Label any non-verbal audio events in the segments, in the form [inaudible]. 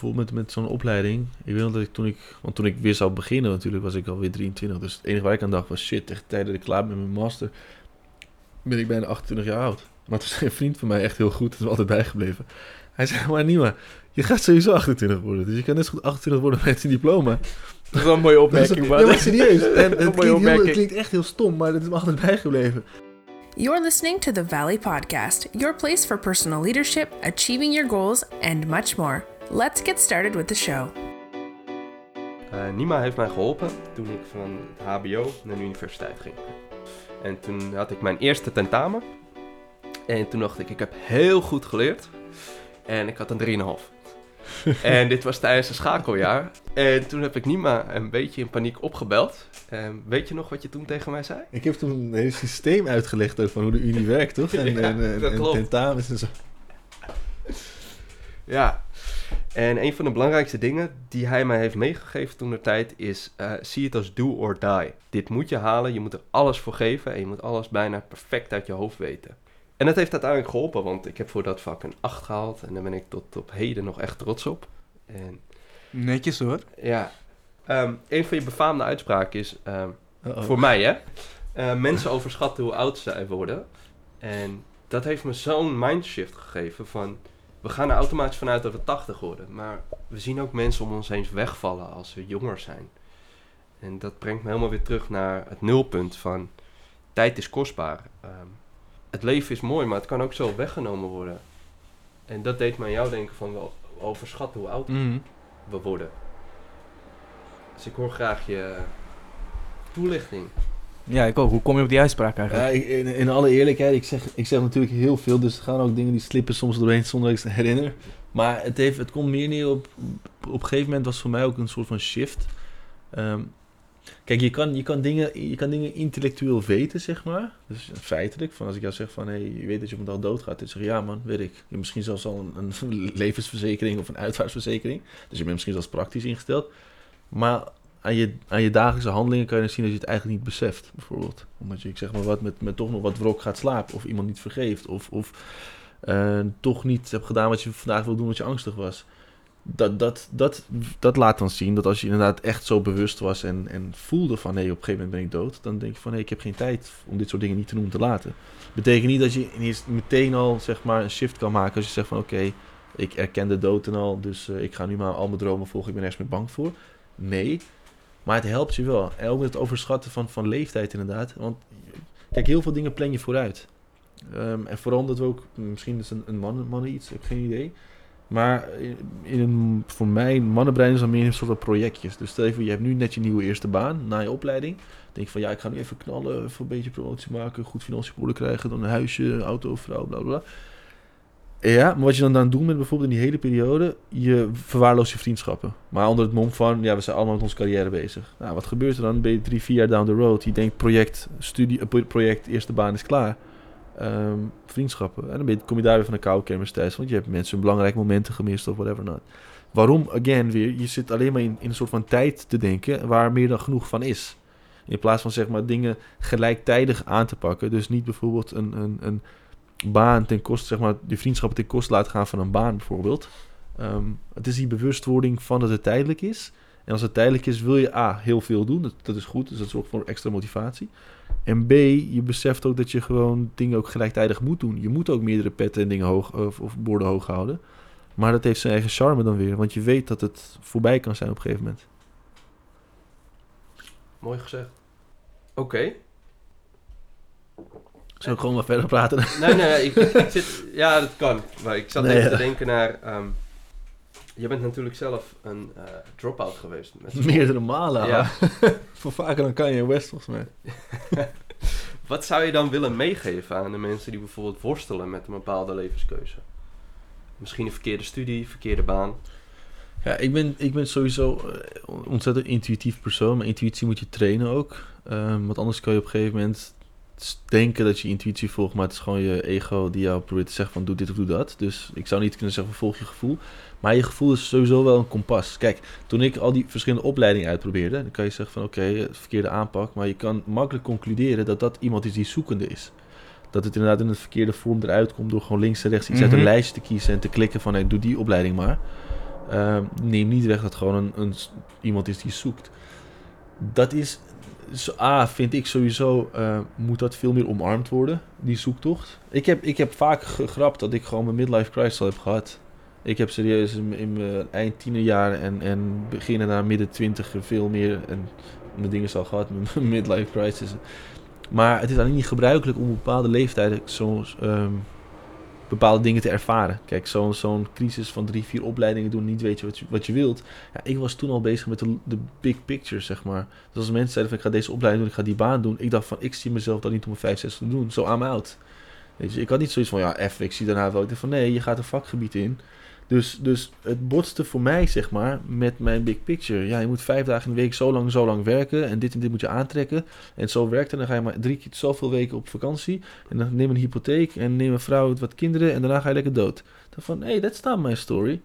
bijvoorbeeld met, met zo'n opleiding. Ik weet nog dat ik toen ik... Want toen ik weer zou beginnen natuurlijk, was ik alweer 23. Dus het enige waar ik aan dacht was... Shit, tegen de tijd dat ik klaar ben met mijn master... ben ik bijna 28 jaar oud. Maar toen zei een vriend van mij echt heel goed. Dat is altijd bijgebleven. Hij zei, maar Nima, je gaat sowieso 28 worden. Dus je kan net zo goed 28 worden met een diploma. [laughs] Dat is wel een mooie opmerking, Ja, maar serieus. [laughs] En het, klinkt heel, opmerking. het klinkt echt heel stom, maar het is me altijd bijgebleven. You're listening to the Valley Podcast, your place for personal leadership, achieving your goals, and much more. Let's get started with the show. Eh, Nima heeft mij geholpen toen ik van het HBO naar de universiteit ging. En toen had ik mijn eerste tentamen. En toen dacht ik, ik heb heel goed geleerd. En ik had een 3,5. [laughs] en dit was tijdens een schakeljaar. En toen heb ik Nima een beetje in paniek opgebeld. En weet je nog wat je toen tegen mij zei? Ik heb toen een hele systeem uitgelegd van hoe de Unie werkt, toch? [laughs] En, Ja, en, en, dat en klopt. tentamens en zo. Ja. En een van de belangrijkste dingen die hij mij heeft meegegeven toen de tijd is: eh, zie het als do or die. Dit moet je halen, je moet er alles voor geven en je moet alles bijna perfect uit je hoofd weten. En dat heeft uiteindelijk geholpen, want ik heb voor dat vak een 8 gehaald en daar ben ik tot op heden nog echt trots op. En Netjes hoor. ja, ehm, een van je befaamde uitspraken is: ehm, voor mij, hè? Eh, mensen overschatten hoe oud zij worden. En dat heeft me zo'n mindshift gegeven van... We gaan er automatisch vanuit dat we 80 worden. Maar we zien ook mensen om ons heen wegvallen als we jonger zijn. En dat brengt me helemaal weer terug naar het nulpunt van... Tijd is kostbaar. Ehm, het leven is mooi, maar het kan ook zo weggenomen worden. En dat deed me aan jou denken van... We overschatten hoe oud Mhm. we worden. Dus ik hoor graag je toelichting. Ja, ik ook. Hoe kom je op die uitspraak eigenlijk? Ja, in, in alle eerlijkheid, ik zeg, ik zeg natuurlijk heel veel, dus er gaan ook dingen die slippen soms doorheen zonder dat ik ze herinner. Maar het, heeft, het komt meer neer op, op een gegeven moment was voor mij ook een soort van shift. Ehm, kijk, je kan, je, kan dingen, je kan dingen intellectueel weten, zeg maar. Dus feitelijk, van als ik jou zeg van, hé, je weet dat je op een dag doodgaat. Dan zeg je, ja man, weet ik. Je hebt misschien zelfs al een, een [laughs] levensverzekering of een uitvaartverzekering. Dus je bent misschien zelfs praktisch ingesteld. Maar aan je, aan je dagelijkse handelingen kan je zien dat je het eigenlijk niet beseft, bijvoorbeeld. Omdat je, ik zeg maar wat, met, met toch nog wat wrok gaat slapen, of iemand niet vergeeft, of, of eh, toch niet hebt gedaan wat je vandaag wil doen, omdat je angstig was. Dat, dat, dat, dat laat dan zien dat als je inderdaad echt zo bewust was en, en voelde van nee, op een gegeven moment ben ik dood, dan denk je van nee, ik heb geen tijd om dit soort dingen niet te doen te laten. Betekent niet dat je meteen al zeg maar een shift kan maken als je zegt van oké, ik erken de dood en al, dus eh, ik ga nu maar al mijn dromen volgen, ik ben ergens meer bang voor. Nee, maar het helpt je wel. En ook met het overschatten van, van leeftijd inderdaad. Want kijk, heel veel dingen plan je vooruit. Ehm, en vooral omdat we ook, misschien is een, een mannen, mannen iets, ik heb geen idee. Maar in, een, voor mij, mannenbrein is dan meer een soort van projectjes. Dus stel je je hebt nu net je nieuwe eerste baan na je opleiding. Denk je van, ja, ik ga nu even knallen, even een beetje promotie maken, goed orde krijgen, dan een huisje, auto, vrouw, bla bla bla. Ja, maar wat je dan aan doen bent bijvoorbeeld in die hele periode, je verwaarloost je vriendschappen. Maar onder het mom van, ja, we zijn allemaal met onze carrière bezig. Nou, wat gebeurt er dan? Ben je drie, vier jaar down the road, je denkt project, studie, eh, pro- project, eerste baan is klaar. Ehm, vriendschappen. En dan ben kom je daar weer van de koude kermis thuis, want je hebt mensen belangrijke momenten gemist of whatever not. Waarom, again, weer, je zit alleen maar in, in een soort van tijd te denken waar meer dan genoeg van is. In plaats van zeg maar dingen gelijktijdig aan te pakken. Dus niet bijvoorbeeld een, een, een baan ten koste, zeg maar, die vriendschappen ten koste laten gaan van een baan bijvoorbeeld. Ehm, het is die bewustwording van dat het tijdelijk is. En als het tijdelijk is, wil je A, heel veel doen. Dat, dat is goed, dus dat zorgt voor extra motivatie. En B, je beseft ook dat je gewoon dingen ook gelijktijdig moet doen. Je moet ook meerdere petten en dingen hoog, of, of borden hoog houden. Maar dat heeft zijn eigen charme dan weer. Want je weet dat het voorbij kan zijn op een gegeven moment. Mooi gezegd. Oké. Zullen we gewoon maar verder praten? Nee, nee, nee, ik, ik, ik zit... Ja, dat kan. Maar ik zat Nee, even ja. te denken naar... ehm, je bent natuurlijk zelf een eh, drop-out geweest. Met. Meerdere malen. Ja. [laughs] Voor vaker dan kan je West volgens mij. [laughs] Wat zou je dan willen meegeven aan de mensen die bijvoorbeeld worstelen met een bepaalde levenskeuze? Misschien een verkeerde studie, verkeerde baan. Ja, ik ben, ik ben sowieso eh, ontzettend intuïtief persoon. Maar intuïtie moet je trainen ook. Ehm, want anders kan je op een gegeven moment denken dat je intuïtie volgt. Maar het is gewoon je ego die jou probeert te zeggen van doe dit of doe dat. Dus ik zou niet kunnen zeggen volg je gevoel. Maar je gevoel is sowieso wel een kompas. Kijk, toen ik al die verschillende opleidingen uitprobeerde. Dan kan je zeggen van oké, verkeerde aanpak. Maar je kan makkelijk concluderen dat dat iemand is die zoekende is. Dat het inderdaad in een verkeerde vorm eruit komt door gewoon links en rechts iets uit Mhm. een lijstje te kiezen en te klikken van hey, doe die opleiding maar. Ehm, neem niet weg dat gewoon een, een, iemand is die zoekt. Dat is, A, vind ik sowieso, eh, moet dat veel meer omarmd worden, die zoektocht. Ik heb, ik heb vaak gegrapt dat ik gewoon mijn midlife crisis al heb gehad. Ik heb serieus in, mijn eind tienerjaren en, en beginnen naar midden twintiger veel meer en mijn dingen al gehad, mijn midlife crisis. Maar het is alleen niet gebruikelijk om op bepaalde leeftijden zo'n ehm, bepaalde dingen te ervaren. Kijk, zo'n crisis van drie, vier opleidingen doen, niet weet je wat je, wilt. Ja, ik was toen al bezig met de, big picture, zeg maar. Dus als mensen zeiden van ik ga deze opleiding doen, ik ga die baan doen. Ik dacht van ik zie mezelf dat niet om mijn vijf, zes te doen. Zo I'm out. Weet je, ik had niet zoiets van ja, F, ik zie daarna wel. Ik dacht van nee, je gaat een vakgebied in. Dus, dus het botste voor mij, zeg maar, met mijn big picture. Ja, je moet vijf dagen in de week zo lang, zo lang werken. En dit en dit moet je aantrekken. En zo werkt het. En dan ga je maar drie keer zoveel weken op vakantie. En dan neem een hypotheek en neem een vrouw, wat kinderen. En daarna ga je lekker dood. Dacht van, hey, that's not my story.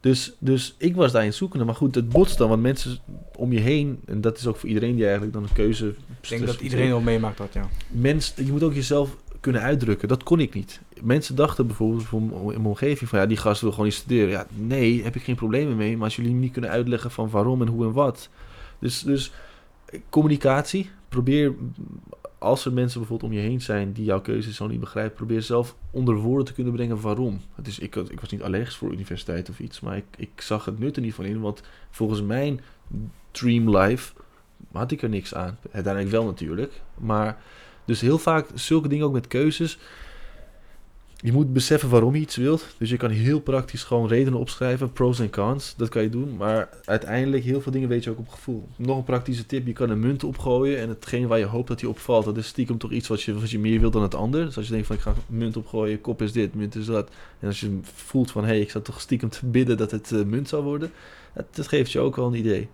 Dus, dus ik was daarin zoekende. Maar goed, het botst dan. Want mensen om je heen, en dat is ook voor iedereen die eigenlijk dan een keuze... Ik denk dat iedereen wel meemaakt dat, ja. Mens, je moet ook jezelf kunnen uitdrukken. Dat kon ik niet. Mensen dachten bijvoorbeeld in mijn omgeving van ja, die gast wil gewoon niet studeren. Ja, nee, heb ik geen problemen mee. Maar als jullie me niet kunnen uitleggen van waarom en hoe en wat. Dus, dus communicatie. Probeer, als er mensen bijvoorbeeld om je heen zijn die jouw keuze zo niet begrijpen, probeer zelf onder woorden te kunnen brengen waarom. Het is, ik, ik was niet allergisch voor universiteit of iets, maar ik, ik zag het nut er niet van in. Want volgens mijn dream life had ik er niks aan. Uiteindelijk wel natuurlijk. Maar dus heel vaak zulke dingen ook met keuzes. Je moet beseffen waarom je iets wilt. Dus je kan heel praktisch gewoon redenen opschrijven, pros en cons. Dat kan je doen. Maar uiteindelijk, heel veel dingen weet je ook op gevoel. Nog een praktische tip: je kan een munt opgooien. En hetgeen waar je hoopt dat die opvalt, dat is stiekem toch iets wat je, wat je meer wilt dan het ander. Dus als je denkt van ik ga munt opgooien, kop is dit, munt is dat. En als je voelt van hé, hey, ik zat toch stiekem te bidden dat het uh, munt zou worden. Dat, geeft je ook wel een idee.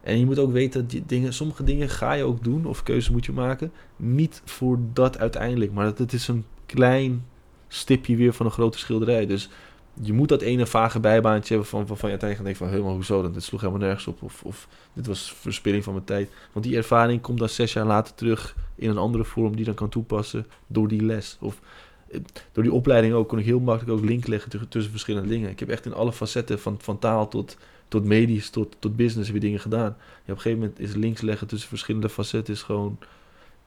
En je moet ook weten dat die dingen, sommige dingen ga je ook doen, of keuze moet je maken. Niet voor dat uiteindelijk, maar dat het is een klein stipje weer van een grote schilderij. Dus je moet dat ene vage bijbaantje hebben van, van, je uiteindelijk denkt van, helemaal hoezo dan? Dit sloeg helemaal nergens op. Of, of dit was verspilling van mijn tijd. Want die ervaring komt dan zes jaar later terug in een andere vorm die dan kan toepassen door die les. Of door die opleiding ook kon ik heel makkelijk ook link leggen tussen verschillende dingen. Ik heb echt in alle facetten van, van taal tot tot medisch, tot, tot business je dingen gedaan. Op een gegeven moment is links leggen tussen verschillende facetten is gewoon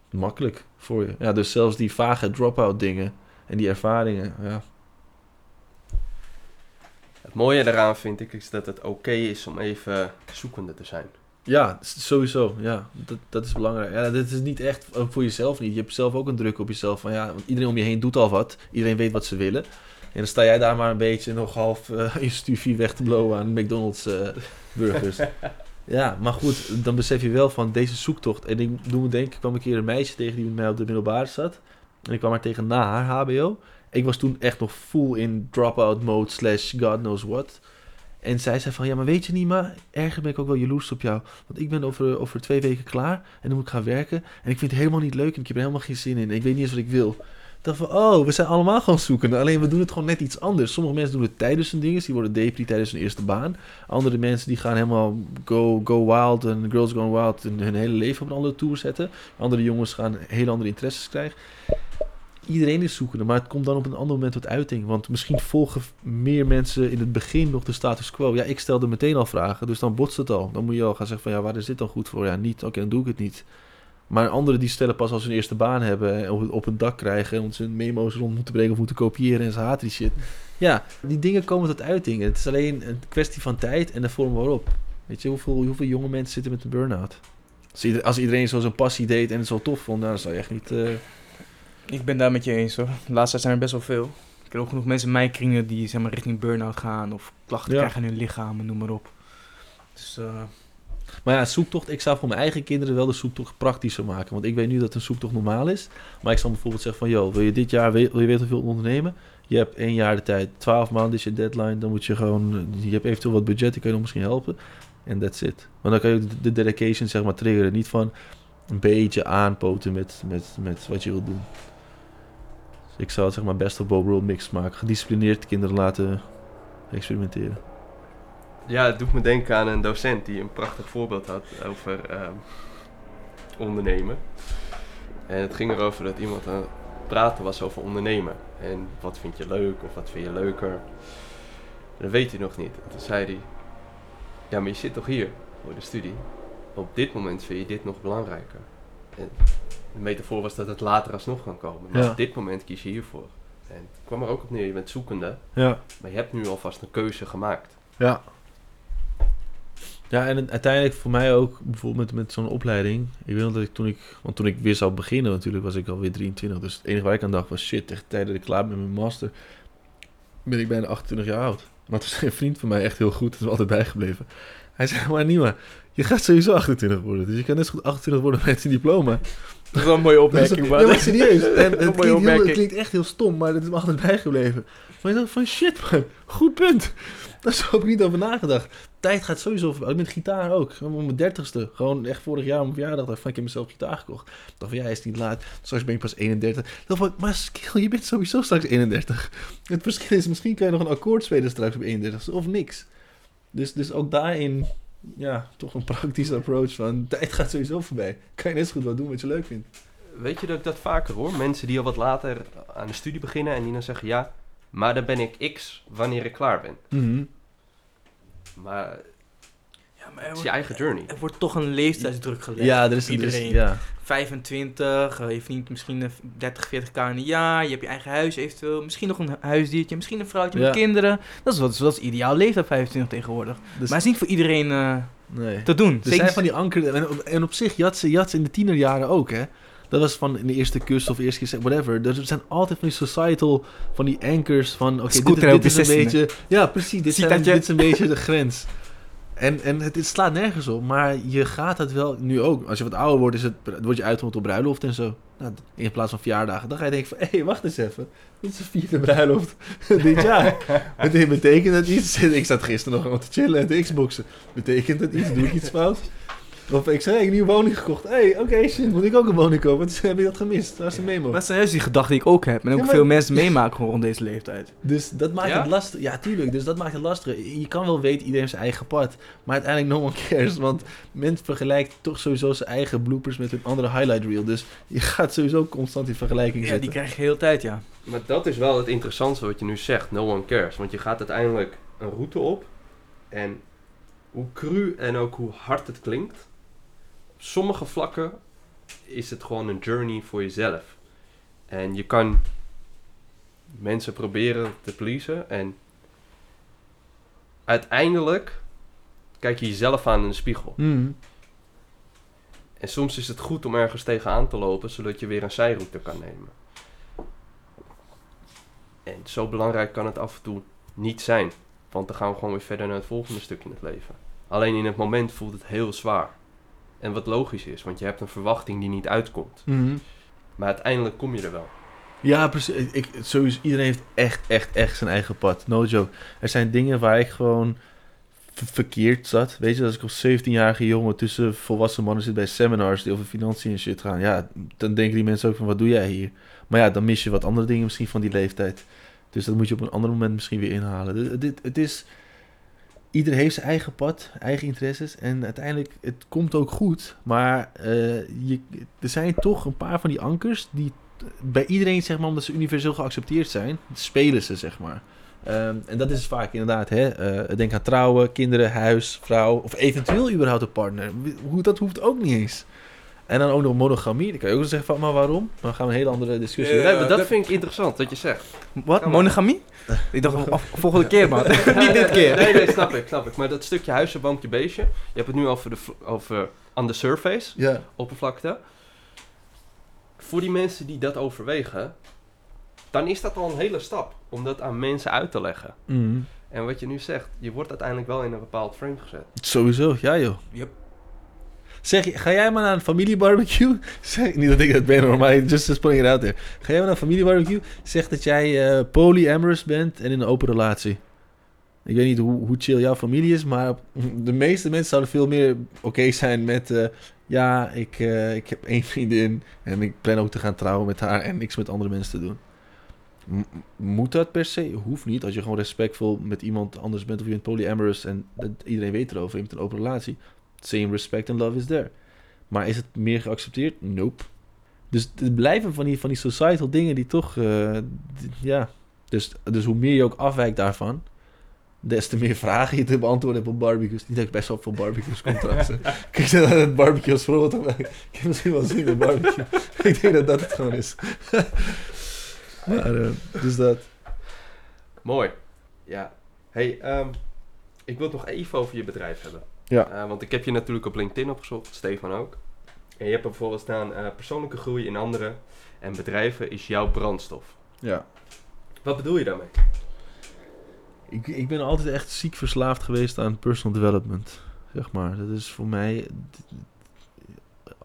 makkelijk voor je. Ja, dus zelfs die vage drop-out dingen en die ervaringen, ja. Het mooie daaraan vind ik is dat het oké okay is om even zoekende te zijn. Ja, sowieso. Ja, dat, dat is belangrijk. Ja, dit is niet echt voor jezelf niet. Je hebt zelf ook een druk op jezelf van ja, want iedereen om je heen doet al wat. Iedereen weet wat ze willen. En dan sta jij daar maar een beetje nog half uh, [laughs] je stufie weg te blowen aan McDonald's uh, burgers. [laughs] ja, maar goed, dan besef je wel van deze zoektocht. En ik doe me denken, ik kwam een keer een meisje tegen die met mij op de middelbare zat. En ik kwam haar tegen na haar HBO. Ik was toen echt nog full in drop-out mode slash god knows what. En zij zei van, ja, maar weet je niet, maar erger ben ik ook wel jaloers op jou. Want ik ben over, over twee weken klaar en dan moet ik gaan werken. En ik vind het helemaal niet leuk en ik heb er helemaal geen zin in. Ik weet niet eens wat ik wil dacht van, oh, we zijn allemaal gewoon zoeken. Alleen we doen het gewoon net iets anders. Sommige mensen doen het tijdens hun dingen. Die worden depri tijdens hun eerste baan. Andere mensen die gaan helemaal go, go wild en girls gone wild en hun hele leven op een andere tour zetten. Andere jongens gaan hele andere interesses krijgen. Iedereen is zoekende, maar het komt dan op een ander moment tot uiting. Want misschien volgen meer mensen in het begin nog de status quo. Ja, ik stelde meteen al vragen, dus dan botst het al. Dan moet je al gaan zeggen van, ja, waar is dit dan goed voor? Ja, niet. Oké, dan doe ik het niet. Maar anderen die stellen pas als ze een eerste baan hebben, en op een dak krijgen en ze hun memo's rond moeten brengen of moeten kopiëren en ze haat die shit. Ja, die dingen komen tot uiting. Het is alleen een kwestie van tijd en de vorm waarop. Weet je, hoeveel, hoeveel jonge mensen zitten met een burn-out? Als iedereen zo zijn passie deed en het zo tof vond, nou, dan zou je echt niet... Uh... Ik ben daar met je eens hoor. De laatste tijd zijn er best wel veel. Ik heb ook genoeg mensen in mijn kringen die zeg maar, richting burn-out gaan of klachten ja. krijgen in hun lichaam, noem maar op. Dus... Uh... Maar ja, zoektocht, ik zou voor mijn eigen kinderen wel de zoektocht praktischer maken. Want ik weet nu dat een zoektocht normaal is. Maar ik zal bijvoorbeeld zeggen van, joh, wil je dit jaar, wil je weten hoeveel ondernemen? Je hebt één jaar de tijd, twaalf maanden is je deadline. Dan moet je gewoon, je hebt eventueel wat budget, die kan je nog misschien helpen. En that's it. Maar dan kan je de dedication zeg maar triggeren. Niet van een beetje aanpoten met, met, met wat je wilt doen. Ik zou het zeg maar best both world mix maken. Gedisciplineerd kinderen laten experimenteren. Ja, het doet me denken aan een docent die een prachtig voorbeeld had over um, ondernemen. En het ging erover dat iemand aan het praten was over ondernemen. En wat vind je leuk of wat vind je leuker. dat weet hij nog niet. En toen zei hij, ja, maar je zit toch hier voor de studie. Op dit moment vind je dit nog belangrijker. En de metafoor was dat het later alsnog kan komen. Maar Ja. op dit moment kies je hiervoor. En het kwam er ook op neer, je bent zoekende, Ja. maar je hebt nu alvast een keuze gemaakt. Ja. Ja, en uiteindelijk voor mij ook, bijvoorbeeld met, met zo'n opleiding. Ik weet nog dat ik toen ik, want toen ik weer zou beginnen natuurlijk, was ik alweer 23. Dus het enige waar ik aan dacht was, shit, tegen tijd dat ik klaar ben met mijn master, ben ik bijna 28 jaar oud. Maar toen zei een vriend van mij echt heel goed, dat is altijd bijgebleven. Hij zei, maar Nima, je gaat sowieso 28 worden. Dus je kan net zo goed 28 worden met een diploma. Dat is wel een mooie opmerking, Dat man. Ja, maar serieus. [laughs] En het, klinkt heel, het opmerking. klinkt echt heel stom, maar het is me altijd bijgebleven. Maar ik dacht van shit man, goed punt. Daar heb ik niet over nagedacht. Tijd gaat sowieso voorbij. Met gitaar ook. Op mijn dertigste. Gewoon echt vorig jaar op mijn verjaardag dacht ik van ik heb mezelf gitaar gekocht. Ik dacht van ja, is niet laat. Straks ben ik pas 31. Ik dacht van, maar skill, je bent sowieso straks 31. Het verschil is, misschien kan je nog een akkoord spelen straks op 31 of niks. Dus, dus ook daarin, ja, toch een praktische approach van tijd gaat sowieso voorbij. Kan je net zo goed wat doen wat je leuk vindt. Weet je dat ik dat vaker hoor? Mensen die al wat later aan de studie beginnen en die dan zeggen ja, maar dan ben ik X wanneer ik klaar ben. Mhm. Maar maar het is je wordt, eigen journey. er wordt toch een leeftijdsdruk gelegd. Ja, er is er iedereen. ja. 25, eh, je verdient misschien eh, 30, 40k in een jaar. Je hebt je eigen huis eventueel. Misschien nog een huisdiertje. Misschien een vrouwtje Ja. met kinderen. Dat is, wat, dat is ideaal leeftijd 25 tegenwoordig. Dus, maar het is niet voor iedereen eh, nee. te doen. Er Zeker zijn van die anker... En op, en op zich, jats, jats in de tienerjaren ook, hè. Dat was van in de eerste kus of eerste keer, whatever. Er zijn altijd van die societal, van die anchors van... Oké, dit, is- dit een 16e. beetje... Ja, precies. Dit, zijn, dit is een beetje de grens. [laughs] En, en het, slaat nergens op, maar je gaat het wel nu ook. Als je wat ouder wordt, is het, word je uitgenodigd op bruiloft en zo. Nou, in plaats van verjaardagen. Dan ga je denken van, hé, hey, wacht eens even. Dit is een vierde bruiloft [laughs] dit jaar. Betekent dat iets... Ik zat gisteren nog gewoon te chillen en te xboxen. Betekent dat iets? Doe ik iets fout? Of ik zei, ik heb een nieuwe woning gekocht. Hé, hey, oké, shit, moet ik ook een woning kopen? Dus heb ik dat gemist? Waar is de memo? Dat zijn juist die gedachten die ik ook heb. En ook Ja, maar- veel mensen meemaken gewoon rond deze leeftijd. Dus dat maakt Ja? het lastig. Ja, tuurlijk. Dus dat maakt het lastig. Je kan wel weten, iedereen heeft zijn eigen pad. Maar uiteindelijk no one cares. Want men vergelijkt toch sowieso zijn eigen bloopers met een andere highlight reel. Dus je gaat sowieso constant in vergelijking Ja, zitten. die krijg je de hele tijd, ja. Maar dat is wel het interessantste wat je nu zegt. No one cares. Want je gaat uiteindelijk een route op. En hoe cru en ook hoe hard het klinkt. Sommige vlakken is het gewoon een journey voor jezelf. En je kan mensen proberen te pleasen. En uiteindelijk kijk je jezelf aan in de spiegel. Mhm. En soms is het goed om ergens tegenaan te lopen, zodat je weer een zijroute kan nemen. En zo belangrijk kan het af en toe niet zijn. Want dan gaan we gewoon weer verder naar het volgende stuk in het leven. Alleen in het moment voelt het heel zwaar. En wat logisch is, want je hebt een verwachting die niet uitkomt. Mhm. Maar uiteindelijk kom je er wel. Ja, precies. Ik, sowieso, iedereen heeft echt, echt, echt zijn eigen pad. No joke. Er zijn dingen waar ik gewoon verkeerd zat. Weet je, als ik als 17-jarige jongen tussen volwassen mannen zit bij seminars die over financiën en shit gaan. Ja, dan denken die mensen ook van, wat doe jij hier? Maar ja, dan mis je wat andere dingen misschien van die leeftijd. Dus dat moet je op een ander moment misschien weer inhalen. Dit, het is... Iedereen heeft zijn eigen pad, eigen interesses. En uiteindelijk, het komt ook goed. Maar eh, je, er zijn toch een paar van die ankers die bij iedereen, zeg maar, omdat ze universeel geaccepteerd zijn, spelen ze, zeg maar. Ehm, en dat is vaak inderdaad, hè. eh, denk aan trouwen, kinderen, huis, vrouw, of eventueel überhaupt een partner. Hoe, dat hoeft ook niet eens. En dan ook nog monogamie. Dan kan je ook zeggen van, maar waarom? Dan gaan we een hele andere discussie. Ja, nee, maar dat, dat- vind ik interessant, wat je zegt. Wat? Monogamie? Ik dacht, af- volgende keer, man. [laughs] Niet dit keer. Nee, nee, snap ik, snap ik. Maar dat stukje huisje, boompje, beestje. Je hebt het nu over, de, over on the surface. Ja. oppervlakte. Voor die mensen die dat overwegen, dan is dat al een hele stap om dat aan mensen uit te leggen. Mhm. En wat je nu zegt, je wordt uiteindelijk wel in een bepaald frame gezet. Sowieso, ja joh. Yep. Zeg, ga jij maar naar een familiebarbecue? [laughs] Zeg, niet dat ik dat ben maar just just putting it out there. Ga jij maar naar een familiebarbecue? Zeg dat jij eh polyamorous bent en in een open relatie. Ik weet niet hoe, hoe chill jouw familie is, maar [laughs] de meeste mensen zouden veel meer oké zijn met... eh, ja, ik, eh, ik heb één vriendin en ik plan ook te gaan trouwen met haar en niks met andere mensen te doen. Moet dat per se? Hoeft niet. Als je gewoon respectvol met iemand anders bent of je bent polyamorous en dat, iedereen weet erover, je hebt een open relatie. Same respect and love is there. Maar is het meer geaccepteerd? Nope. Dus het blijven van die, van die societal dingen die toch, eh, ja. Dus, dus hoe meer je ook afwijkt daarvan, des te meer vragen je te beantwoorden hebt op barbecues. Niet dat ik best wel veel barbecues kom trouwens. Kijk, [laughs] dat het barbecue als voorbeeld. Ik heb misschien wel zin in barbecue. [laughs] ik denk dat dat het gewoon is. [laughs] maar, eh, dus dat. Mooi. Ja. Hey, ehm, ik wil het nog even over je bedrijf hebben. Ja. Eh, want ik heb je natuurlijk op LinkedIn opgezocht, Stefan ook. En je hebt er bijvoorbeeld staan eh, persoonlijke groei in anderen en bedrijven is jouw brandstof. Ja. Wat bedoel je daarmee? Ik, ik ben altijd echt ziek verslaafd geweest aan personal development. Zeg maar. Dat is voor mij.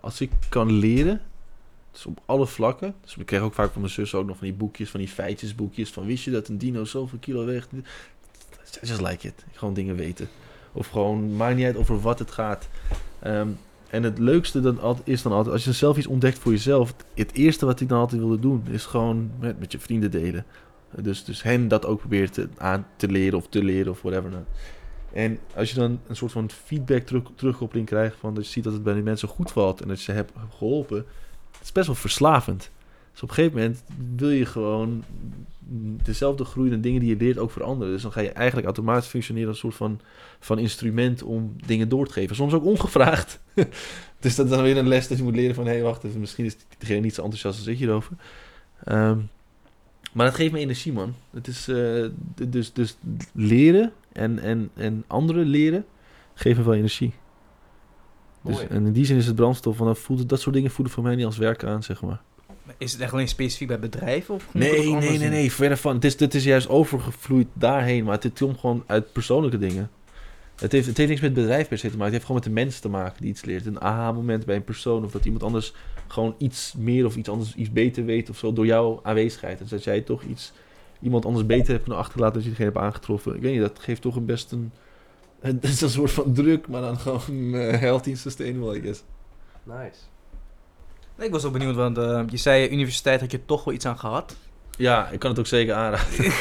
Als ik kan leren. Dus op alle vlakken. Dus ik kreeg ook vaak van mijn zus ook nog van die boekjes, van die feitjesboekjes. Van wist je dat een dino zoveel kilo weegt? Just like it. Gewoon dingen weten. Of gewoon, maakt niet uit over wat het gaat. Ehm, en het leukste dan is dan altijd, als je zelf iets ontdekt voor jezelf. Het eerste wat ik dan altijd wilde doen, is gewoon met, met je vrienden delen. Dus, dus hen dat ook probeert te, aan te leren of te leren of whatever. En als je dan een soort van feedback terug, terugkoppeling krijgt van dat je ziet dat het bij die mensen goed valt en dat je ze hebt geholpen, het is best wel verslavend. Dus op een gegeven moment wil je gewoon dezelfde groeiende dingen die je leert ook veranderen. Dus dan ga je eigenlijk automatisch functioneren als een soort van, van instrument om dingen door te geven. Soms ook ongevraagd. [laughs] dus dat is dan weer een les dat je moet leren van... hé, hey, wacht even, misschien is diegene niet zo enthousiast als ik hierover. Ehm, maar dat geeft me energie, man. Het is eh, dus, dus leren en, en, en anderen leren geven wel energie. Dus, en in die zin is het brandstof, want voelt dat soort dingen voelen voor mij niet als werk aan, zeg maar. Is het echt alleen specifiek bij bedrijven? Of Nee, nee, nee, nee, verder van. Het is, het is juist overgevloeid daarheen, maar het komt gewoon uit persoonlijke dingen. Het heeft, het heeft niks met bedrijf per se te maken. Het heeft gewoon met de mens te maken die iets leert. Een aha-moment bij een persoon. Of dat iemand anders gewoon iets meer of iets anders, iets beter weet of zo. Door jouw aanwezigheid. Dus dat jij toch iets, iemand anders beter hebt kunnen achterlaten als je diegene hebt aangetroffen. Ik weet niet, dat geeft toch een best een... Het is [laughs] een soort van druk, maar dan gewoon eh, healthy en sustainable, I guess. Nice. Ik was ook benieuwd, want eh, je zei universiteit had je toch wel iets aan gehad. Ja, ik kan het ook zeker aanraden. [laughs]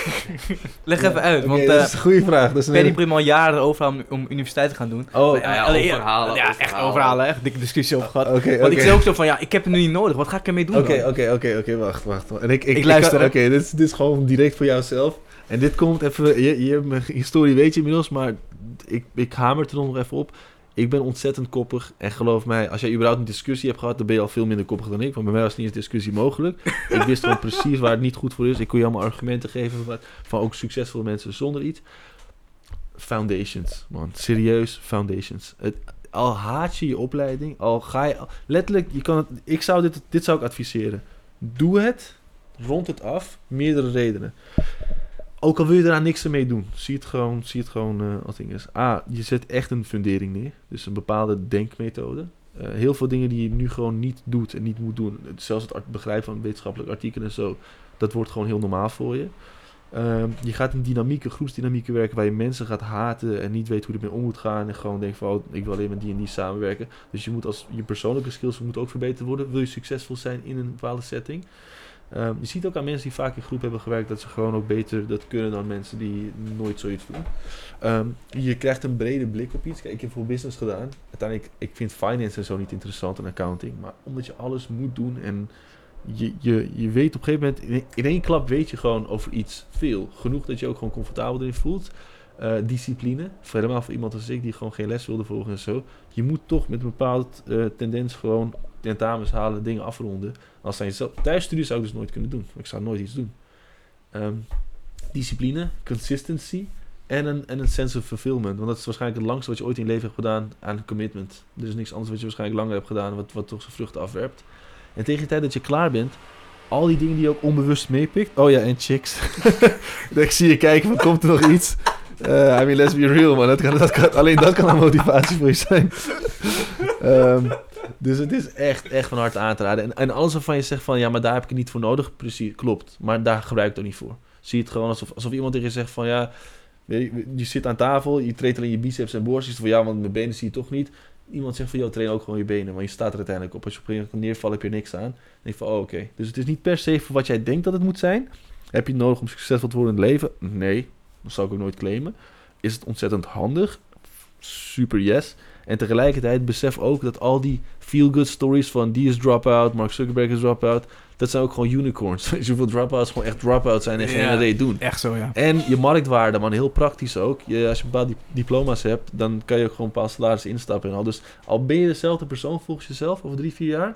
Leg Ja, even uit, want dat eh is een goede vraag. Dat is een Penny hele- Prim al jaren erover om, om universiteit te gaan doen. Oh, ja, ja, alleen- overhalen, Ja, echt overhalen. echt dikke discussie over gehad. oké, Want ik oké. zei ook zo van, ja, ik heb het nu niet nodig. Wat ga ik ermee doen Oké, oké, oké, oké, wacht, wacht. En ik, ik, Ik luister, Oké, dit, is- dit is gewoon direct voor jouzelf. En dit komt even, je, je hebt mijn historie weet je inmiddels, maar ik, ik hamer er nog even op. Ik ben ontzettend koppig en geloof mij, als jij überhaupt een discussie hebt gehad, dan ben je al veel minder koppig dan ik. Want bij mij was niet eens discussie mogelijk. ik wist gewoon [laughs] precies waar het niet goed voor is. Ik kon je allemaal argumenten geven van, van ook succesvolle mensen zonder iets. Foundations, man. Serieus, foundations. Het, al haat je je opleiding, al ga je... al- letterlijk, je kan het, ik zou dit, dit zou ik adviseren. Doe het, rond het af, meerdere redenen. Ook al wil je eraan niks mee doen, zie het gewoon, zie het gewoon eh, als ding is. A, je zet echt een fundering neer, dus een bepaalde denkmethode. Eh, heel veel dingen die je nu gewoon niet doet en niet moet doen, zelfs het begrijpen van wetenschappelijk artikelen en zo, dat wordt gewoon heel normaal voor je. Ehm, je gaat in dynamieke, groepsdynamieken werken waar je mensen gaat haten en niet weet hoe ermee om moet gaan. En gewoon denkt van, oh, ik wil alleen met die en die samenwerken. Dus je moet als je persoonlijke skills moeten ook verbeterd worden. Wil je succesvol zijn in een bepaalde setting. Ehm, je ziet ook aan mensen die vaak in groep hebben gewerkt dat ze gewoon ook beter dat kunnen dan mensen die nooit zoiets doen. Ehm, je krijgt een brede blik op iets. Kijk, ik heb voor business gedaan. Uiteindelijk, ik vind finance en zo niet interessant en accounting. Maar omdat je alles moet doen en je, je, je weet op een gegeven moment, in, één klap weet je gewoon over iets veel. Genoeg dat je ook gewoon comfortabel erin voelt. Eh, discipline, voor helemaal voor iemand als ik die gewoon geen les wilde volgen en zo. Je moet toch met een bepaald eh, tendens gewoon tentamens halen, dingen afronden. Als zijn zelf, thuisstudie zou ik dus nooit kunnen doen. Ik zou nooit iets doen. Ehm, discipline, consistency en een, en een sense of fulfillment. Want dat is waarschijnlijk het langste wat je ooit in je leven hebt gedaan aan commitment. Er is niks anders wat je waarschijnlijk langer hebt gedaan wat, wat toch zijn vruchten afwerpt. En tegen de tijd dat je klaar bent, al die dingen die je ook onbewust meepikt. Oh ja, en chicks. [laughs] ik zie je kijken, van komt er nog iets? Eh I mean, let's be real, man. Dat kan, dat alleen dat kan een motivatie voor je zijn. Ehm, dus het is echt, echt van harte aan te raden. En, en alles waarvan je zegt van, ja, maar daar heb ik het niet voor nodig. Precies, klopt. Maar daar gebruik ik het ook niet voor. Zie het gewoon alsof, alsof iemand tegen je zegt van, ja, je, je zit aan tafel, je treedt alleen je biceps en borstjes. Van, ja, want mijn benen zie je toch niet. Iemand zegt van, joh, train ook gewoon je benen. Maar je staat er uiteindelijk op. Als je op een gegeven neervalt, heb je niks aan. Dan denk van, oh, oké. Dus het is niet per se voor wat jij denkt dat het moet zijn. Heb je het nodig om succesvol te worden in het leven? Nee, dat zou ik ook nooit claimen. Is het ontzettend handig? Super yes. En tegelijkertijd besef ook dat al die feel-good stories van die is drop-out, Mark Zuckerberg is drop-out, dat zijn ook gewoon unicorns. Weet [laughs] je hoeveel drop-outs gewoon echt drop-out zijn en geen Ja. idee doen. Echt zo, ja. En je marktwaarde, man, heel praktisch ook. Je, als je bepaalde di- diploma's hebt, dan kan je ook gewoon een paar salarissen instappen en al. Dus al ben je dezelfde persoon volgens jezelf over drie, vier jaar,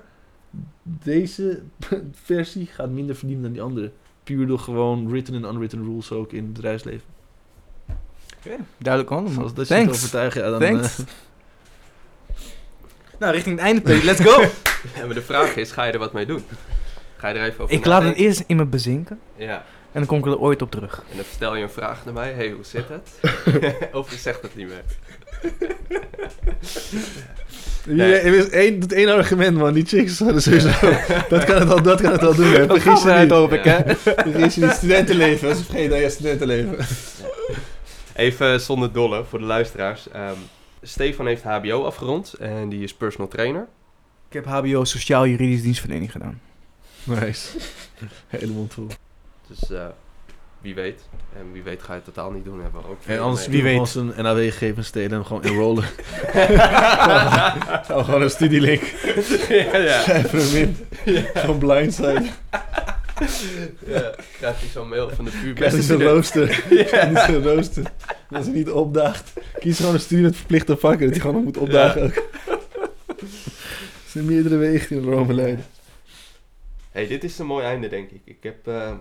deze [laughs] versie gaat minder verdienen dan die andere. Puur door gewoon written en unwritten rules ook in het bedrijfsleven. Duidelijk handel, Dus man. als dat je het Thanks. overtuigen, ja, dan... Thanks. eh, [laughs] Nou, richting het einde. Let's go. [laughs] Ja, maar de vraag is, ga je er wat mee doen? Ga je er even over ik laat het eerst in me bezinken. Ja, En dan kom ik er ooit op terug. en dan stel je een vraag naar mij. hey, hoe zit het? [laughs] of je zegt het niet meer. Je, er is één, het één argument, man. Die chicks hadden sowieso... dat, kan het al, dat kan het al doen, hè. [laughs] Vergis je niet. hoop ik, Ja. hè? Vergis je niet. Studentenleven. Dat is vergeten dat je studentenleven. Even zonder dolle voor de luisteraars. Ehm, Stefan heeft HBO afgerond en die is personal trainer. Ik heb HBO Sociaal Juridisch Dienstverlening gedaan. Nice. [laughs] Helemaal vol. Dus eh, wie weet. En wie weet ga je het totaal niet doen. Hebben we ook En anders mee. wie weet. weet. een NAW geven en stelen en hem gewoon enrollen. Zou [laughs] gewoon een studielink. ja, ja. Schrijf er hem in. Gewoon blindside. Ja. Krijgt hij zo'n mail van de puur zo'n student. rooster. Krijg je zo'n rooster. En Als hij niet opdaagt. Kies gewoon een studie met verplichte vakken. Dat hij gewoon nog moet opdagen ook. Er zijn meerdere wegen die naar Rome leiden. Hey, dit is een mooi einde, denk ik. Ik heb eh,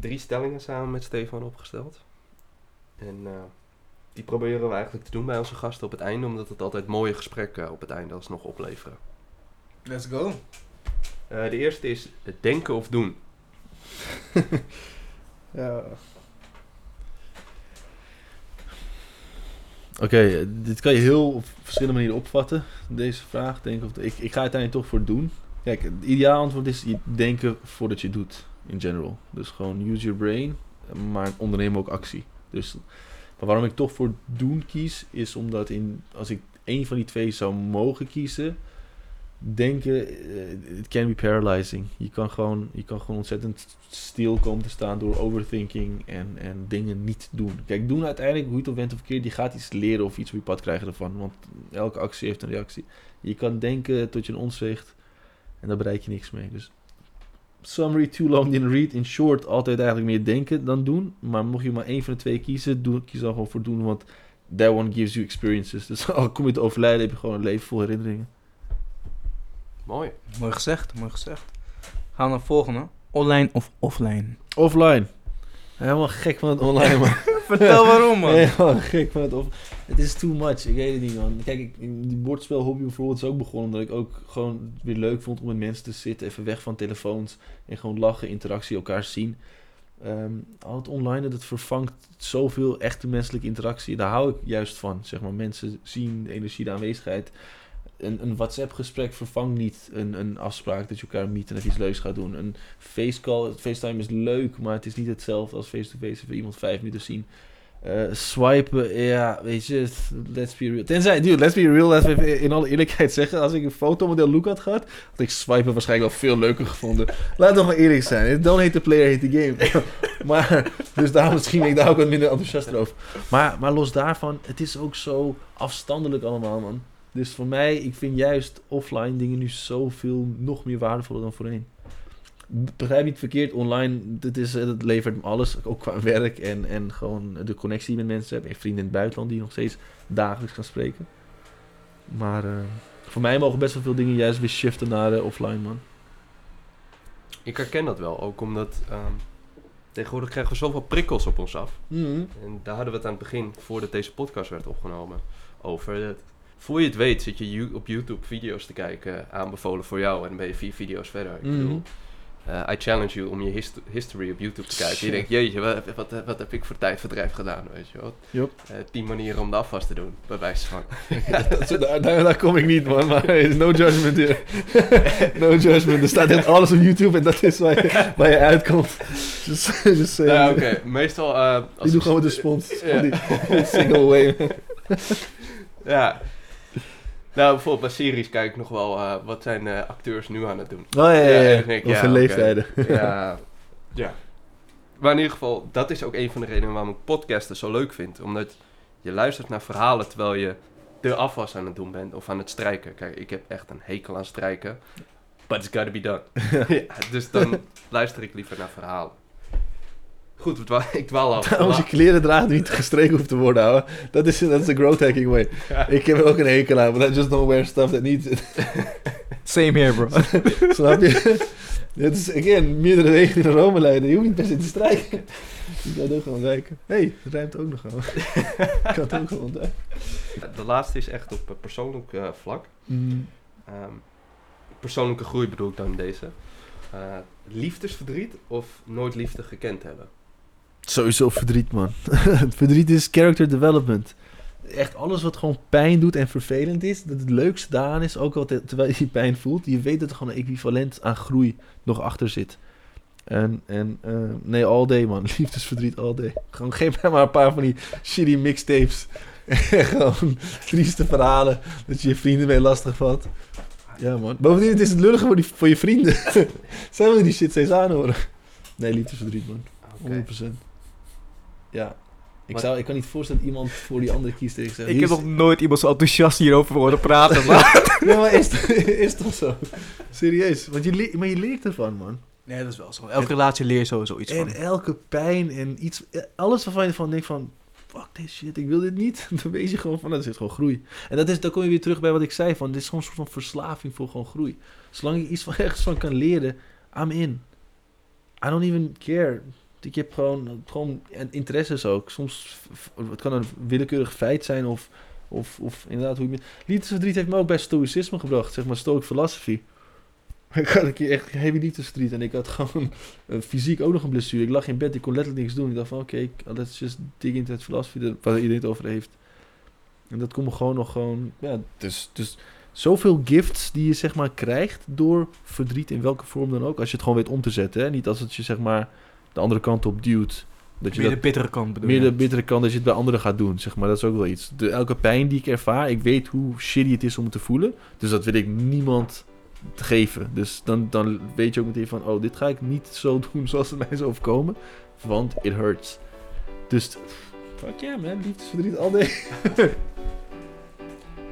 drie stellingen samen met Stefan opgesteld. En eh, die proberen we eigenlijk te doen bij onze gasten op het einde, omdat het altijd mooie gesprekken op het einde alsnog opleveren. Let's go. Eh, de eerste is het denken of doen. [laughs] Ja. Oké, dit kan je heel op verschillende manieren opvatten, deze vraag. Denk ik, ik ga uiteindelijk toch voor doen. Kijk, het ideaal antwoord is je denken voordat je doet, in general. Dus gewoon use your brain, maar onderneem ook actie. Dus maar waarom ik toch voor doen kies, is omdat in, als ik één van die twee zou mogen kiezen, denken, eh, it can be paralyzing. Je kan gewoon, je kan gewoon ontzettend stil komen te staan door overthinking en, en dingen niet doen. Kijk, doen uiteindelijk, hoe je het ook went of verkeerd, je gaat iets leren of iets op je pad krijgen ervan. Want elke actie heeft een reactie. Je kan denken tot je een weegt en daar bereik je niks mee. Dus summary, too long didn't read. In short, altijd eigenlijk meer denken dan doen. Maar mocht je maar één van de twee kiezen, doe, kies dan gewoon voor doen, want that one gives you experiences. Dus [laughs] al kom je te overlijden, heb je gewoon een leven vol herinneringen. Mooi. Mooi gezegd, mooi gezegd. Gaan we naar het volgende. Online of offline? Offline. Helemaal gek van het online, man. [laughs] Vertel waarom, man. Helemaal gek van het off. Het is too much. Ik weet het niet, man. Kijk, ik, die bordspelhobby bijvoorbeeld is ook begonnen omdat ik ook gewoon het weer leuk vond om met mensen te zitten, even weg van telefoons en gewoon lachen, interactie, elkaar zien. Ehm, al het online, dat vervangt zoveel echte menselijke interactie. Daar hou ik juist van. Zeg maar, mensen zien de energie, de aanwezigheid. Een, een WhatsApp-gesprek vervangt niet een, een afspraak dat je elkaar meet en even iets leuks gaat doen. Een facecall, FaceTime is leuk, maar het is niet hetzelfde als face-to-face even iemand vijf minuten zien. Eh, swipen, ja, weet je, let's be real. Tenzij, dude, let's be real, laten we in alle eerlijkheid zeggen. Als ik een fotomodel look had gehad, had ik swipen waarschijnlijk wel veel leuker gevonden. Laat nog maar eerlijk zijn. Don't hate the player, hate the game. [laughs] maar, dus daarom misschien ben ik daar ook wat minder enthousiast over. Maar, maar los daarvan, het is ook zo afstandelijk allemaal, man. Dus voor mij, ik vind juist offline dingen nu zoveel nog meer waardevoller dan voorheen. Begrijp niet verkeerd, online, het, is, het levert me alles, ook qua werk en, en gewoon de connectie met mensen hebt. En vrienden in het buitenland die je nog steeds dagelijks kan spreken. Maar eh, voor mij mogen best wel veel dingen juist weer shiften naar eh, offline, man. Ik herken dat wel, ook omdat ehm, tegenwoordig krijgen we zoveel prikkels op ons af. En daar hadden we het aan het begin, voordat deze podcast werd opgenomen, over. Dat, voor je het weet zit je op YouTube video's te kijken, aanbevolen voor jou, en dan ben je vier video's verder. Ik Mhm. bedoel, eh, I challenge you om je hist- history op YouTube te kijken. Je denkt, jeetje, wat, wat, wat heb ik voor tijdverdrijf gedaan, weet je wel. Yup. Eh, tien manieren om de afwas te doen, bij wijze van. [laughs] Dat- daar, daar, daar kom ik niet, man. Maar no judgment hier. [laughs] no judgment. Er staat echt alles op YouTube en dat is waar je, waar je uitkomt. Eh, Ja, oké. Meestal... eh, als Die doe ik- gewoon de spons. Die single way. Ja. Nou, bijvoorbeeld bij series kijk ik nog wel, eh, wat zijn acteurs nu aan het doen? Oh ja, ja, ja. Ik Of leeftijden. Ja. [laughs] ja. Maar in ieder geval, dat is ook een van de redenen waarom ik podcasten zo leuk vind. Omdat je luistert naar verhalen terwijl je de afwas aan het doen bent of aan het strijken. Kijk, ik heb echt een hekel aan strijken. But it's gotta be done. [laughs] ja, dus dan luister ik liever naar verhalen. Goed, [laughs] ik dwaal af. Als je kleren draagt die niet gestreken hoeft te worden, ouwe. Dat is, dat is de growth hacking way. Ja. Ik heb er ook een hekel aan, but I just don't wear stuff that needs it. [laughs] Same here, bro. [laughs] Snap je? Dit is, again, meerdere wegen in Rome leiden. Je hoeft niet per se te strijken. Je kan het ook gewoon kijken. Hé, hey, het ruimt ook nog gewoon. Ik kan het ook gewoon ontdekken. De laatste is echt op eh, persoonlijk eh, vlak. Mm. Ehm, persoonlijke groei bedoel ik dan deze. Eh, liefdesverdriet of nooit liefde gekend hebben? Sowieso verdriet, man. [laughs] verdriet is character development. Echt alles wat gewoon pijn doet en vervelend is, dat het leukste daaraan is, ook al te- terwijl je pijn voelt, je weet dat er gewoon een equivalent aan groei nog achter zit. En, en eh, nee, all day, man. [laughs] Liefdesverdriet all day. Gewoon geef mij [laughs] maar een paar van die shitty mixtapes. gewoon trieste verhalen dat je je vrienden mee lastig valt. Ja, man. Bovendien, het is het lullige voor, die, voor je vrienden. Zijn we die shit steeds aanhoren? Nee, liefdesverdriet, man. Oké. 100%. Ja. Ik, zou, ik kan niet voorstellen dat iemand voor die andere kiest. en Ik, zeg, Ik heb nog nooit iemand zo enthousiast hierover horen praten, maar... [laughs] Nee, maar is, [laughs] is toch zo? Serieus. Want je, maar je leert ervan, man. Nee, dat is wel zo. Elke relatie leer je sowieso iets En van. elke pijn en iets... Alles waarvan je van denkt van... Fuck this shit, ik wil dit niet. [laughs] Dan weet je gewoon van, dat is gewoon groei. En dat is, dan kom je weer terug bij wat ik zei van... Dit is gewoon een soort van verslaving voor gewoon groei. Zolang je iets van ergens van kan leren, I'm in. I don't even care. Ik heb gewoon, gewoon interesses ook. Soms, het kan een willekeurig feit zijn of, of, of inderdaad hoe je... Liefdesverdriet heeft me ook bij stoïcisme gebracht, zeg maar stoic philosophy. [laughs] Ik had een keer echt heavy liefdesverdriet en ik had gewoon [laughs] fysiek ook nog een blessure. Ik lag in bed, ik kon letterlijk niks doen. Ik dacht van oké, ik- let's just dig into het philosophy waar iedereen het over heeft. En dat komt me gewoon nog gewoon... Ja, dus, dus zoveel gifts die je zeg maar krijgt door verdriet in welke vorm dan ook. Als je het gewoon weet om te zetten. Hè? Niet als het je zeg maar de andere kant op duwt. Dat je Meer dat, de bittere kant bedoel meer je? de bittere kant dat je het bij anderen gaat doen. Zeg maar. Dat is ook wel iets. De, elke pijn die ik ervaar, ik weet hoe shitty het is om het te voelen. Dus dat wil ik niemand te geven. Dus dan, dan weet je ook meteen van... Oh, dit ga ik niet zo [laughs] doen zoals het mij is overkomen. Want it hurts. Dus... Fuck yeah man, liefdesverdriet all day. [laughs]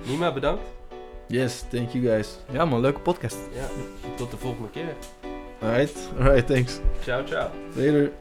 Nima, bedankt. Yes, thank you guys. Ja man, leuke podcast. Ja, tot de volgende keer. All right. All right. Thanks. Ciao, ciao. Later.